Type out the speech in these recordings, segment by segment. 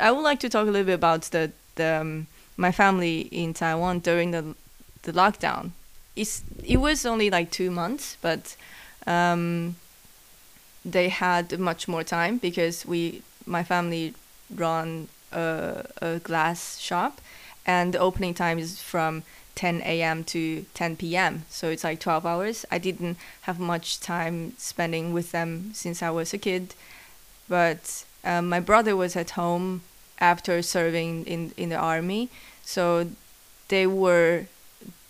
I would like to talk a little bit about the, the um, my family in Taiwan during the the lockdown. It's, it was only like two months, but um, they had much more time because we my family run a, a glass shop, and the opening time is from 10 a.m. to 10 p.m. So it's like 12 hours. I didn't have much time spending with them since I was a kid, but um, my brother was at home after serving in in the army, so they were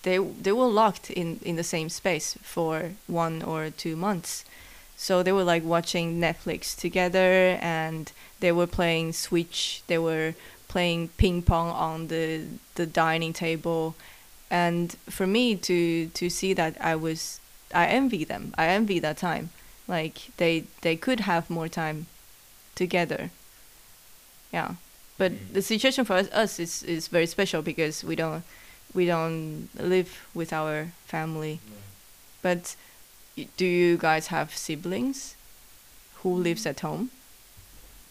they they were locked in in the same space for one or two months. So they were like watching Netflix together and they were playing Switch. They were playing ping pong on the the dining table, and for me to to see that I was I envy them. I envy that time. Like they they could have more time together. Yeah, but the situation for us, us is is very special because we don't we don't live with our family. But do you guys have siblings who lives at home?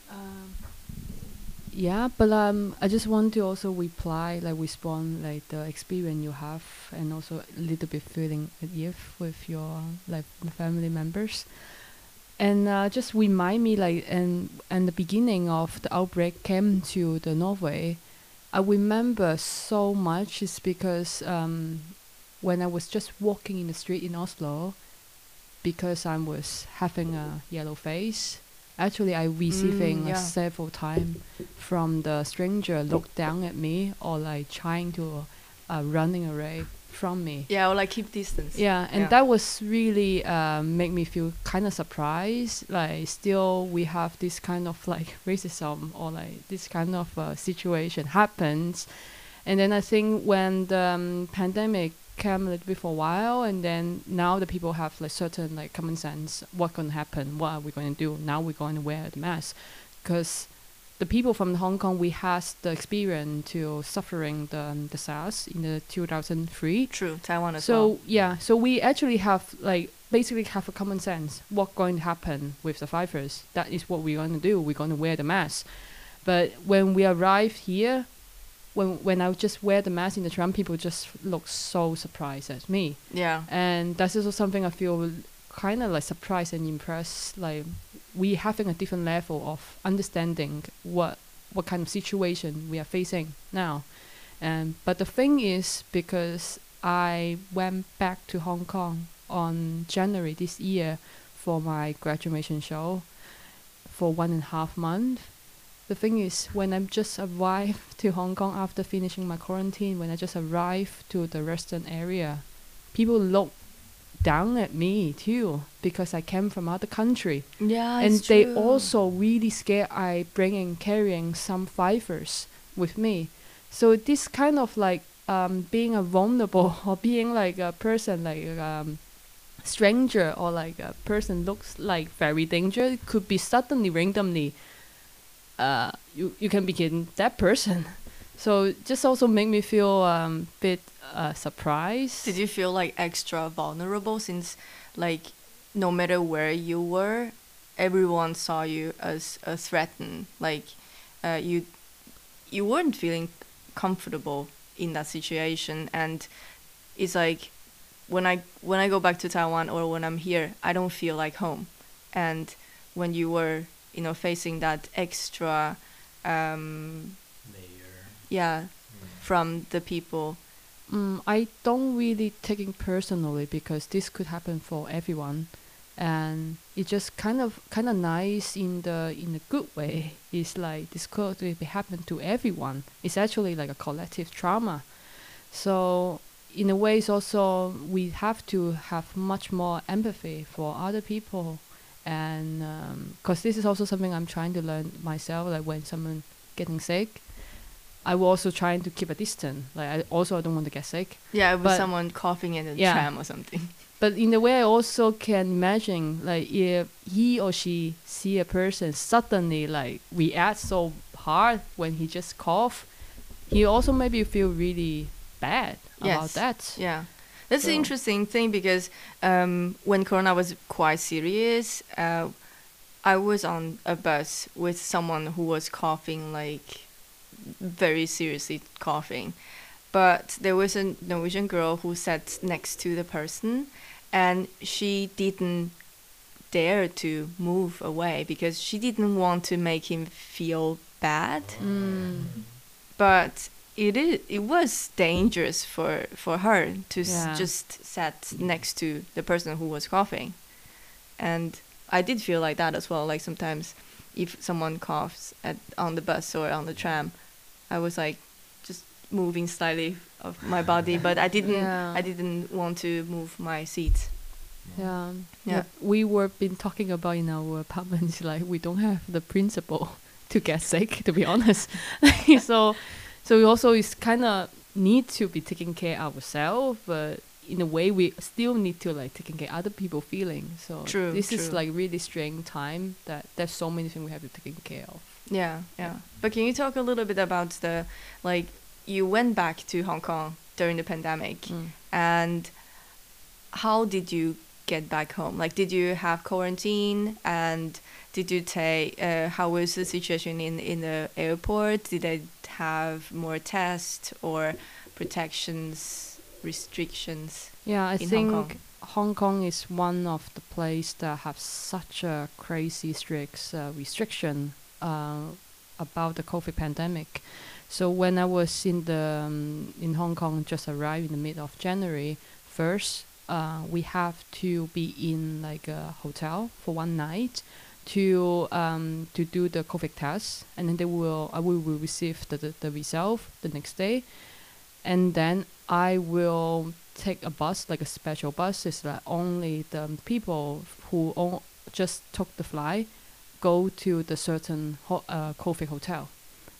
Um, yeah, but um, I just want to also reply, like respond, like the experience you have, and also a little bit feeling at ease with your like family members, and uh, just remind me like and and the beginning of the outbreak came to the Norway. I remember so much is because um, when I was just walking in the street in Oslo, because I was having a yellow face. Actually, I receiving Mm, yeah. several time from the stranger look down at me or like trying to uh, running away from me. Yeah, or like keep distance. Yeah, and Yeah. that was really uh, make me feel kind of surprised. Like still we have this kind of like racism or like this kind of uh, situation happens, and then I think when the um, pandemic came a little bit for a while, and then now the people have like certain like common sense. What to happen? What are we going to do? Now we're going to wear the mask, because the people from Hong Kong we had the experience to suffering the um, the SARS in the 2003 True, Taiwan as so well. yeah, so we actually have like basically have a common sense. What going to happen with the virus? That is what we're going to do. We're going to wear the mask. But when we arrived here, when when I just wear the mask in the tram, people just look so surprised at me, Yeah. and that's also something I feel kind of like surprised and impressed. Like we having a different level of understanding what what kind of situation we are facing now. And but the thing is because I went back to Hong Kong on January this year for my graduation show for one and a half month. The thing is, when I just arrived to Hong Kong after finishing my quarantine, when I just arrived to the Western area, people look down at me too because I came from other country Yeah, and they true. also really scared I bringing carrying some fibers with me. So this kind of like um, being a vulnerable or being like a person like um, stranger or like a person looks like very dangerous it could be suddenly randomly uh, you you can become that person. So just also make me feel um bit uh, surprised. Did you feel like extra vulnerable since, like, no matter where you were, everyone saw you as a threatened. Like, uh, you, you weren't feeling comfortable in that situation, and it's like, when I when I go back to Taiwan or when I'm here, I don't feel like home. And when you were, you know, facing that extra, um. Yeah, from the people. Mm, I don't really take it personally because this could happen for everyone, and it just kind of kind of nice in the in a good way. It's like this could happen to everyone. It's actually like a collective trauma. So in a way, it's also we have to have much more empathy for other people, and because this is also something I'm trying to learn myself. Like when someone getting sick, I was also trying to keep a distance. Like I also don't want to get sick. Yeah, with But- someone coughing in a Yeah. tram or something. But in a way, I also can imagine like if he or she see a person suddenly like react so hard when he just cough, he also maybe feel really bad about that. Yeah, that's the So- interesting thing because um, when Corona was quite serious, uh, I was on a bus with someone who was coughing like very seriously coughing. But there was a Norwegian girl who sat next to the person and she didn't dare to move away because she didn't want to make him feel bad. Mm. But it is it was dangerous for for her to s- Yeah. just sat next to the person who was coughing. And I did feel like that as well. Like sometimes if someone coughs at on the bus or on the tram, I was like just moving slightly of my body, but I didn't Yeah. I didn't want to move my seat. Yeah. Yeah. We were been talking about in our apartment like we don't have the principle to get sick to be honest. so so we also is kind of need to be taking care ourselves but in a way we still need to like taking care of other people feeling. So True, this is like really strange time that there's so many things we have to taking care of. Yeah, yeah. But can you talk a little bit about the like you went back to Hong Kong during the pandemic Mm. and how did you get back home? Like did you have quarantine and did you take uh, how was the situation in in the airport? Did they have more tests or protections, restrictions? Yeah, I in Hong think Kong. Hong Kong is one of the place that have such a crazy strict uh, restriction uh, about the COVID pandemic. So when I was in the um, in Hong Kong, just arrived in the mid of January. First, uh, we have to be in like a hotel for one night to um, to do the COVID test, and then they will I will, will receive the, the the result the next day, and then I will take a bus, like a special bus. It's like only the people who just took the flight go to the certain ho- uh, COVID hotel.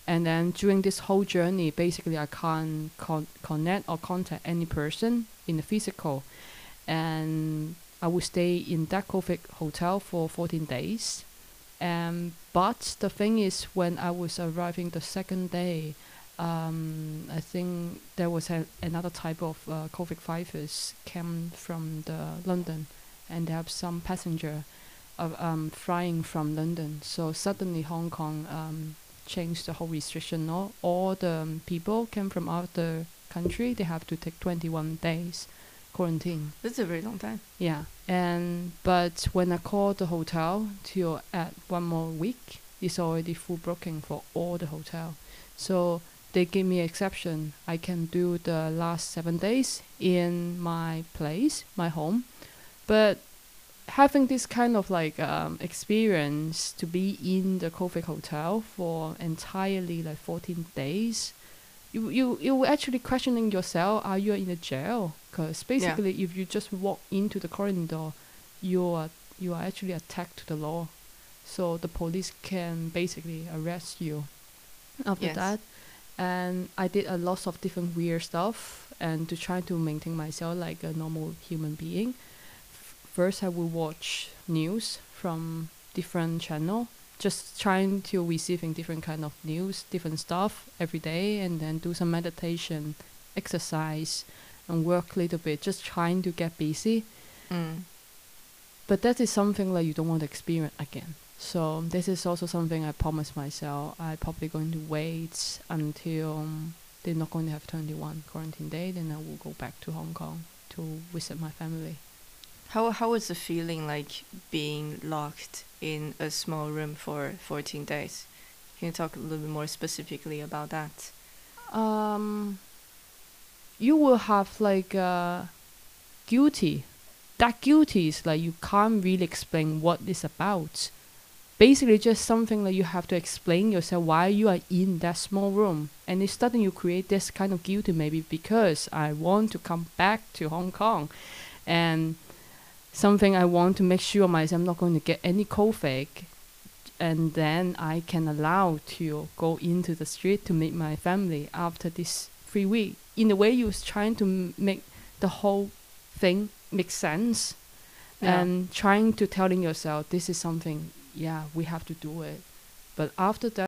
And then during this whole journey, basically, I can't con- connect or contact any person in the physical. And I will stay in that COVID hotel for 14 days. Um, but the thing is, when I was arriving the second day, um, I think there was a, another type of uh, COVID virus came from the London, and they have some passenger of um, flying from London. So suddenly Hong Kong um, changed the whole restriction. All, all the um, people came from other country. They have to take 21 days quarantine. That's a very long time. Yeah, and but when I called the hotel to add one more week, it's already full booking for all the hotel. So they give me exception. I can do the last seven days in my place, my home, but having this kind of like um, experience to be in the COVID hotel for entirely like 14 days, you you you actually questioning yourself: Are you in a jail? Because basically, if you just walk into the corridor, you are you are actually attacked to the law, so the police can basically arrest you. After Yes. that, and I did a lot of different weird stuff, and to try to maintain myself like a normal human being. First, I will watch news from different channel, just trying to receiving different kind of news, different stuff every day, and then do some meditation, exercise, and work a little bit, just trying to get busy. Mm. But that is something like you don't want to experience again. So this is also something I promised myself. I probably going to wait until um, they're not going to have 21 quarantine day, then I will go back to Hong Kong to visit my family. How how was the feeling like being locked in a small room for 14 days? Can you talk a little bit more specifically about that? um you will have like uh guilty that guilty is like you can't really explain what it's about basically just something that you have to explain yourself why you are in that small room and it's starting you create this kind of guilty maybe because i want to come back to hong kong and something i want to make sure myself i'm not going to get any covid and then I can allow to go into the street to meet my family after this three week. In a way, you was trying to m- make the whole thing make sense, Yeah. and trying to telling yourself this is something. Yeah, we have to do it. But after that.